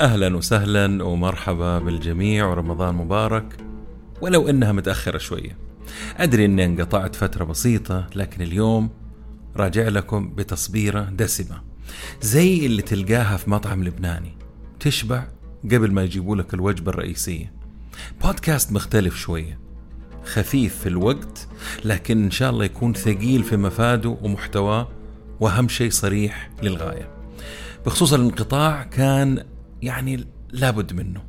أهلا وسهلا ومرحبا بالجميع ورمضان مبارك ولو إنها متأخرة شوية. أدري إني انقطعت فترة بسيطة لكن اليوم راجع لكم بتصبيرة دسمة زي اللي تلقاها في مطعم لبناني تشبع قبل ما يجيبوا لك الوجبة الرئيسية. بودكاست مختلف شوية خفيف في الوقت لكن إن شاء الله يكون ثقيل في مفاده ومحتواه وأهم شيء صريح للغاية. بخصوص الانقطاع كان يعني لابد منه.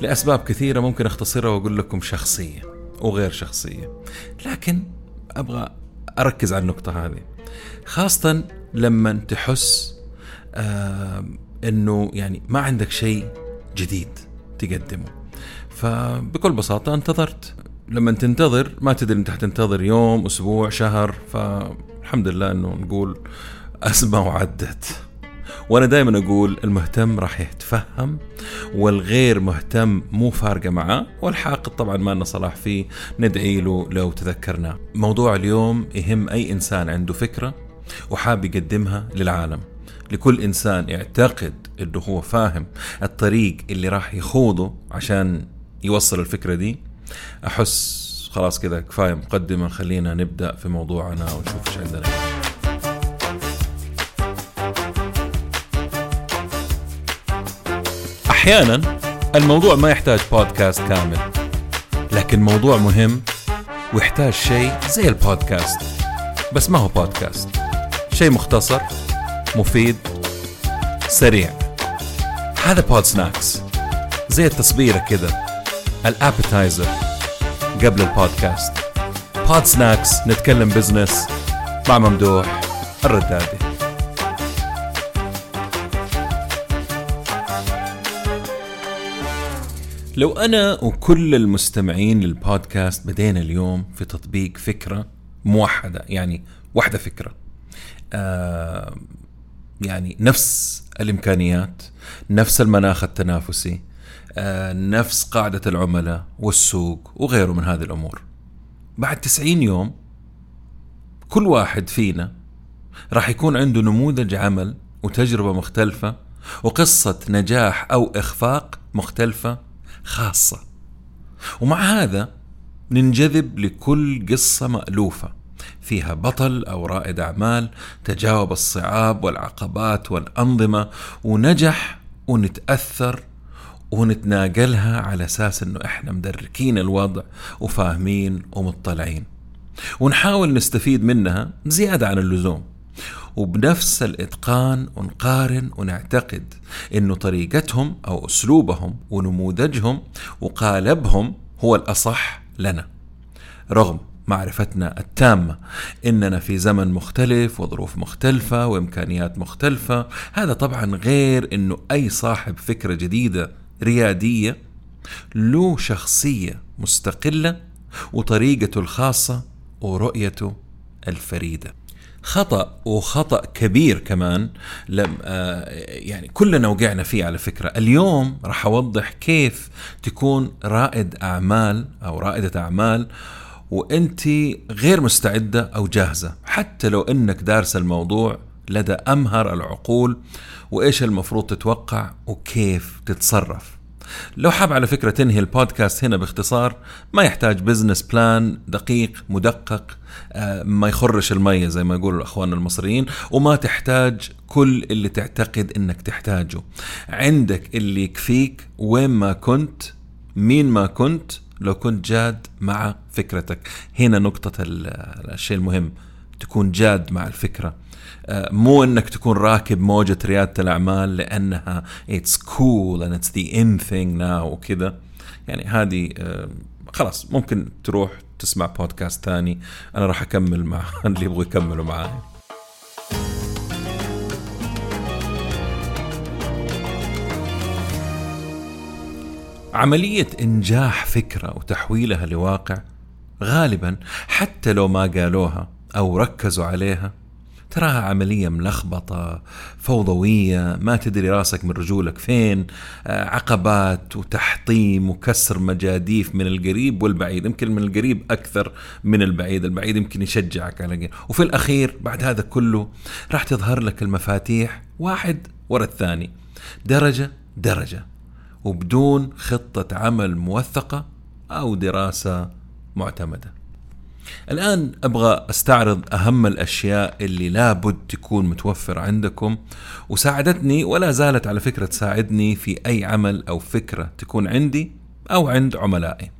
لأسباب كثيرة ممكن أختصرها وأقول لكم شخصية وغير شخصية. لكن أبغى أركز على النقطة هذه. خاصة لما تحس آه أنه يعني ما عندك شيء جديد تقدمه. فبكل بساطة انتظرت. لما تنتظر ما تدري انت حتنتظر يوم أسبوع شهر. فالحمد لله إنه نقول ازمه وعدت وأنا دائما أقول المهتم راح يتفهم والغير مهتم مو فارقة معاه والحاقد طبعا ما لنا صلاح فيه ندعي له لو تذكرناه موضوع اليوم يهم أي إنسان عنده فكرة وحاب يقدمها للعالم. لكل إنسان يعتقد إنه هو فاهم الطريق اللي راح يخوضه عشان يوصل الفكرة دي. أحس خلاص كذا كفاية مقدمة خلينا نبدأ في موضوعنا ونشوف إيش عندنا. أحيانا الموضوع ما يحتاج بودكاست كامل لكن موضوع مهم ويحتاج شيء زي البودكاست بس ما هو بودكاست شيء مختصر مفيد سريع. هذا Pod Snacks زي التصبيرة كذا ال appetizer قبل البودكاست Pod Snacks نتكلم business مع ممدوح الردادي. لو أنا وكل المستمعين للبودكاست بدينا اليوم في تطبيق فكرة موحدة يعني واحدة فكرة. آه يعني نفس الإمكانيات نفس المناخ التنافسي آه نفس قاعدة العملاء والسوق وغيره من هذه الأمور. بعد 90 يوم كل واحد فينا راح يكون عنده نموذج عمل وتجربة مختلفة وقصة نجاح أو إخفاق مختلفة خاصة. ومع هذا ننجذب لكل قصة مألوفة فيها بطل أو رائد أعمال تجاوب الصعاب والعقبات والأنظمة ونجح ونتأثر ونتناقلها على أساس أنه إحنا مدركين الوضع وفاهمين ومطلعين. ونحاول نستفيد منها زيادة عن اللزوم. وبنفس الإتقان ونقارن ونعتقد إنه طريقتهم أو أسلوبهم ونموذجهم وقالبهم هو الأصح لنا. رغم معرفتنا التامة إننا في زمن مختلف وظروف مختلفة وإمكانيات مختلفة هذا طبعا غير إنه أي صاحب فكرة جديدة ريادية له شخصية مستقلة وطريقته الخاصة ورؤيته الفريدة. خطأ وخطأ كبير كمان. لم آه يعني كلنا وقعنا فيه على فكرة. اليوم راح أوضح كيف تكون رائد أعمال أو رائدة أعمال وأنت غير مستعدة أو جاهزة. حتى لو إنك دارس الموضوع لدى أمهر العقول وإيش المفروض تتوقع وكيف تتصرف. لو حاب على فكرة تنهي البودكاست هنا باختصار ما يحتاج business plan دقيق مدقق آه، ما يخرش المية زي ما يقولوا الأخوان المصريين وما تحتاج كل اللي تعتقد إنك تحتاجه. عندك اللي يكفيك وين ما كنت مين ما كنت لو كنت جاد مع فكرتك. هنا نقطة الشيء المهم. تكون جاد مع الفكرة. آه، مو إنك تكون راكب موجة ريادة الأعمال لأنها it's cool and it's the in thing now وكذا. يعني هذه آه، خلاص ممكن تروح تسمع بودكاست ثاني. أنا راح أكمل مع اللي يبغوا يكملوا معاي. عملية إنجاح فكرة وتحويلها لواقع غالبا حتى لو ما قالوها أو ركزوا عليها. تراها عملية ملخبطة فوضوية ما تدري راسك من رجولك فين آه، عقبات وتحطيم وكسر مجاديف من القريب والبعيد يمكن من القريب أكثر من البعيد البعيد يمكن يشجعك على قريب. وفي الأخير بعد هذا كله راح تظهر لك المفاتيح واحد ورا الثاني. درجة درجة. وبدون خطة عمل موثقة أو دراسة معتمدة. الآن أبغى أستعرض أهم الأشياء اللي لابد تكون متوفرة عندكم وساعدتني ولا زالت على فكرة تساعدني في أي عمل أو فكرة تكون عندي أو عند عملائي.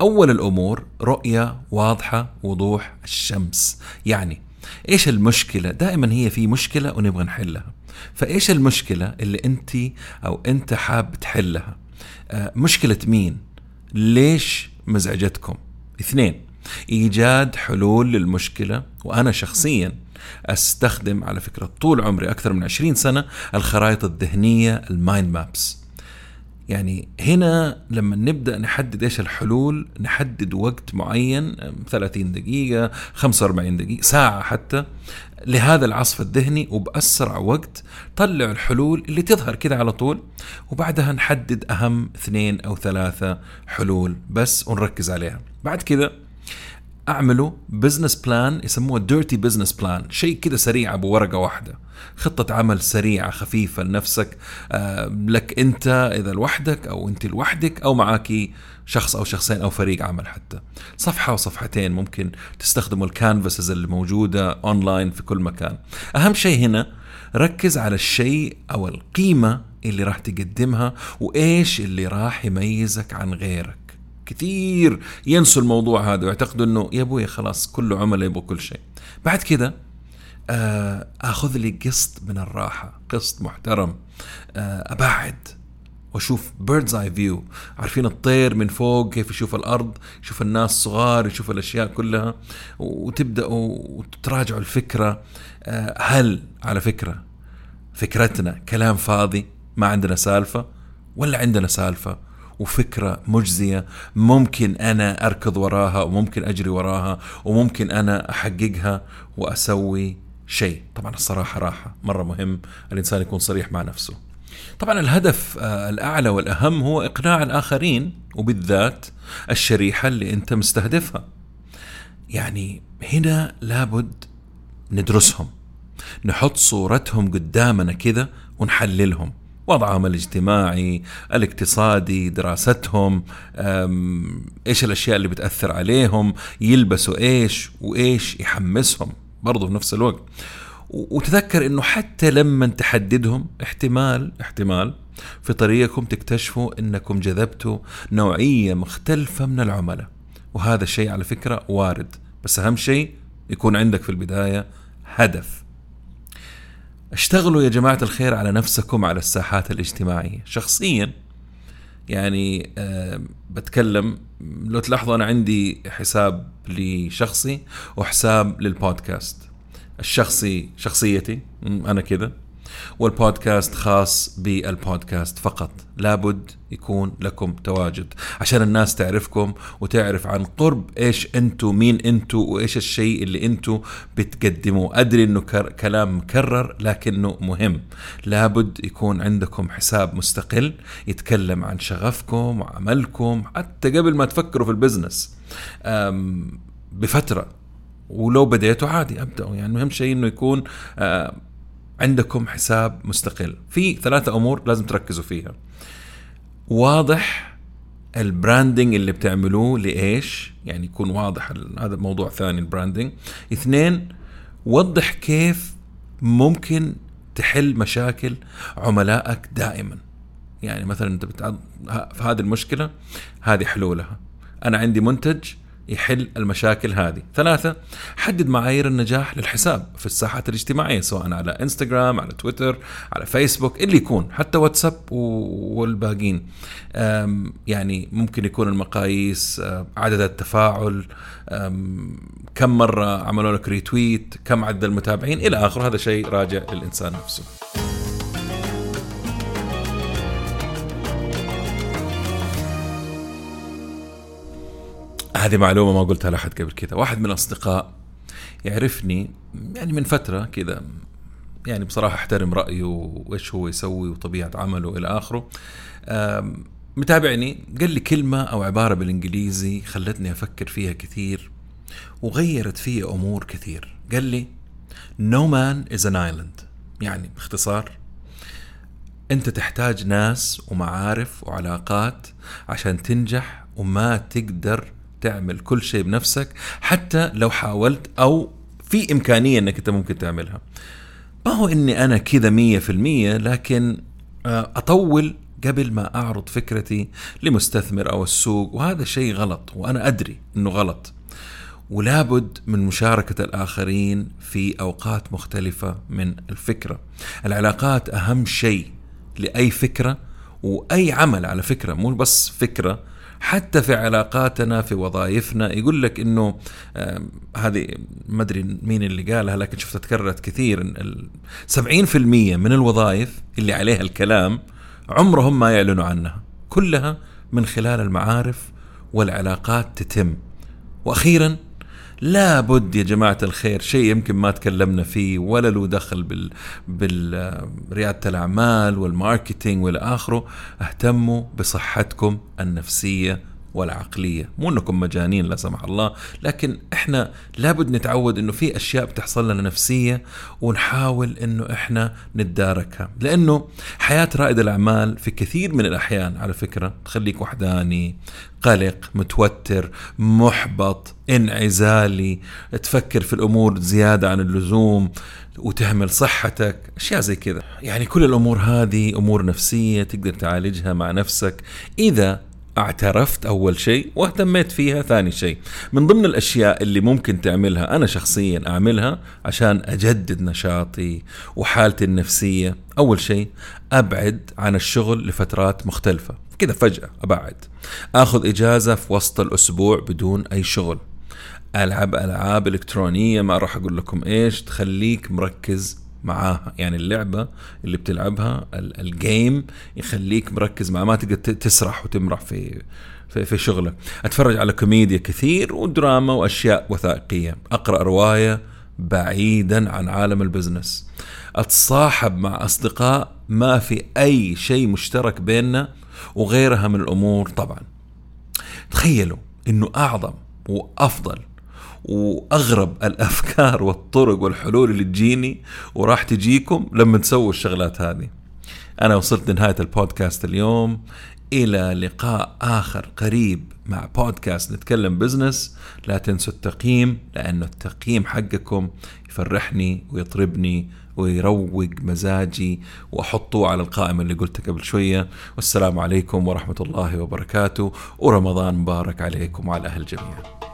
أول الأمور رؤية واضحة وضوح الشمس. يعني إيش المشكلة؟ دائما هي في مشكلة ونبغى نحلها. فإيش المشكلة اللي أنت أو أنت حاب تحلها؟ آه مشكلة مين؟ ليش مزعجتكم؟ اثنين إيجاد حلول للمشكلة وأنا شخصيا أستخدم على فكرة طول عمري أكثر من 20 سنة الخرائط الذهنية المايند مابس. يعني هنا لما نبدأ نحدد إيش الحلول نحدد وقت معين 30 دقيقة 45 دقيقة ساعة حتى لهذا العصف الذهني وبأسرع وقت طلع الحلول اللي تظهر كذا على طول وبعدها نحدد أهم اثنين أو ثلاثة حلول بس ونركز عليها. بعد كذا أعملوا business plan يسموه dirty business plan شيء كذا سريع أبو ورقة واحدة. خطة عمل سريعة خفيفة لنفسك آه لك أنت إذا لوحدك أو أنت لوحدك أو معاكي شخص أو شخصين أو فريق عمل حتى. صفحة وصفحتين ممكن تستخدموا ال canvases اللي موجودة اونلاين في كل مكان. أهم شيء هنا ركز على الشيء أو القيمة اللي راح تقدمها وإيش اللي راح يميزك عن غيرك. كثير ينسوا الموضوع هذا ويعتقدوا إنه يا أبوي خلاص كله عملاء يبغوا كل شيء. بعد كده آه، آخذ لي قسط من الراحة قسط محترم. آه، أبعد وأشوف bird's eye view عارفين الطير من فوق كيف يشوف الأرض يشوف الناس صغار يشوف الأشياء كلها. وتبداوا وتراجعوا الفكرة. آه، هل على فكرة فكرتنا كلام فاضي؟ ما عندنا سالفة؟ ولا عندنا سالفة؟ وفكرة مجزية. ممكن أنا أركض وراها وممكن أجري وراها وممكن أنا أحققها وأسوي شيء. طبعا الصراحة راحة مرة مهم الإنسان يكون صريح مع نفسه. طبعا الهدف آه، الأعلى والأهم هو إقناع الآخرين وبالذات الشريحة اللي أنت مستهدفها. يعني هنا لابد ندرسهم نحط صورتهم قدامنا كذا ونحللهم. وضعهم الاجتماعي الاقتصادي دراستهم إيش الأشياء اللي بتأثر عليهم يلبسوا إيش وإيش يحمسهم برضو في نفس الوقت. وتذكر إنه حتى لما تحددهم احتمال احتمال في طريقكم تكتشفوا إنكم جذبتوا نوعية مختلفة من العملاء. وهذا الشيء على فكرة وارد. بس أهم شيء يكون عندك في البداية هدف. اشتغلوا يا جماعة الخير على نفسكم على الساحات الاجتماعية. شخصيا يعني أه بتكلم لو تلاحظوا أنا عندي حساب لشخصي وحساب للبودكاست. الشخصي شخصيتي أنا كذا. والبودكاست خاص بالبودكاست فقط. لابد يكون لكم تواجد عشان الناس تعرفكم وتعرف عن قرب إيش انتو مين انتو وإيش الشيء اللي انتو بتقدموه. أدري إنه كلام مكرر لكنه مهم. لابد يكون عندكم حساب مستقل يتكلم عن شغفكم وعملكم حتى قبل ما تفكروا في البزنس. بفترة. ولو بديتوا عادي أبدأوا. يعني اهم شيء إنه يكون عندكم حساب مستقل. في ثلاثة أمور لازم تركزوا فيها. واضح ال branding اللي بتعملوه لإيش؟ يعني يكون واضح هذا موضوع ثاني ال branding اثنين وضح كيف ممكن تحل مشاكل عملائك دائما. يعني مثلا أنت بتعض في هذه المشكلة هذه حلولها. أنا عندي منتج يحل المشاكل هذه. ثلاثة حدد معايير النجاح للحساب في الساحات الاجتماعية سواء على انستغرام على تويتر على فيسبوك اللي يكون حتى واتساب والباقين. يعني ممكن يكون المقاييس عدد التفاعل كم مرة عملوا لك ريتويت كم عدد المتابعين إلى آخره. هذا شيء راجع للإنسان نفسه. هذه معلومة ما قلتها لأحد قبل كذا. واحد من الأصدقاء يعرفني يعني من فترة كذا يعني بصراحة أحترم رأيه وإيش هو يسوي وطبيعة عمله إلى آخره. متابعني قال لي كلمة أو عبارة بالإنجليزي خلتني أفكر فيها كثير وغيرت في أمور كثير. قال لي no man is an island. يعني باختصار أنت تحتاج ناس ومعارف وعلاقات عشان تنجح وما تقدر تعمل كل شيء بنفسك حتى لو حاولت أو في إمكانية إنك أنت ممكن تعملها. ما هو إني أنا كذا مية في المية لكن آه، أطول قبل ما أعرض فكرتي لمستثمر أو السوق وهذا شيء غلط وأنا أدري إنه غلط. ولابد من مشاركة الآخرين في أوقات مختلفة من الفكرة. العلاقات أهم شيء لأي فكرة وأي عمل على فكرة مو بس فكرة حتى في علاقاتنا في وظائفنا. يقول لك إنه هذه ما أدري مين اللي قالها لكن شفتها تكررت كثير. 70% من الوظائف اللي عليها الكلام عمرهم ما يعلنوا عنها. كلها من خلال المعارف والعلاقات تتم. وأخيرا لابد يا جماعة الخير شيء يمكن ما تكلمنا فيه ولا له دخل بال بالريادة الأعمال والماركتينج والى آخره اهتموا بصحتكم النفسية والعقلية مو إنكم مجانين لا سمح الله لكن إحنا لابد نتعود إنه في أشياء بتحصل لنا نفسية ونحاول إنه إحنا نتداركها. لأنه حياة رائد الأعمال في كثير من الأحيان على فكرة تخليك وحداني قلق متوتر محبط انعزالي تفكر في الأمور زيادة عن اللزوم وتهمل صحتك أشياء زي كذا. يعني كل الأمور هذه أمور نفسية تقدر تعالجها مع نفسك. إذا اعترفت أول شيء واهتميت فيها ثاني شيء. من ضمن الأشياء اللي ممكن تعملها أنا شخصيا أعملها عشان أجدد نشاطي وحالتي النفسية أول شيء أبعد عن الشغل لفترات مختلفة. كذا فجأة أبعد. آخذ إجازة في وسط الأسبوع بدون أي شغل. ألعب ألعاب إلكترونية ما راح أقول لكم إيش تخليك مركز معاها. يعني اللعبة اللي بتلعبها ال game يخليك مركز معها ما تقدر تسرح وتمرح في في, في شغلك. أتفرج على كوميديا كثير ودراما وأشياء وثائقية. أقرأ رواية بعيدا عن عالم ال business. أتصاحب مع أصدقاء ما في أي شيء مشترك بيننا وغيرها من الأمور طبعا. تخيلوا إنه أعظم وأفضل وأغرب الأفكار والطرق والحلول اللي تجيني وراح تجيكم لما تسووا الشغلات هذه. أنا وصلت لنهاية البودكاست اليوم إلى لقاء آخر قريب مع بودكاست نتكلم بزنس لا تنسوا التقييم لأنه التقييم حقكم يفرحني ويطربني ويروق مزاجي واحطه على القائمة اللي قلتها قبل شوية والسلام عليكم ورحمة الله وبركاته ورمضان مبارك عليكم وعلى أهل الجميع.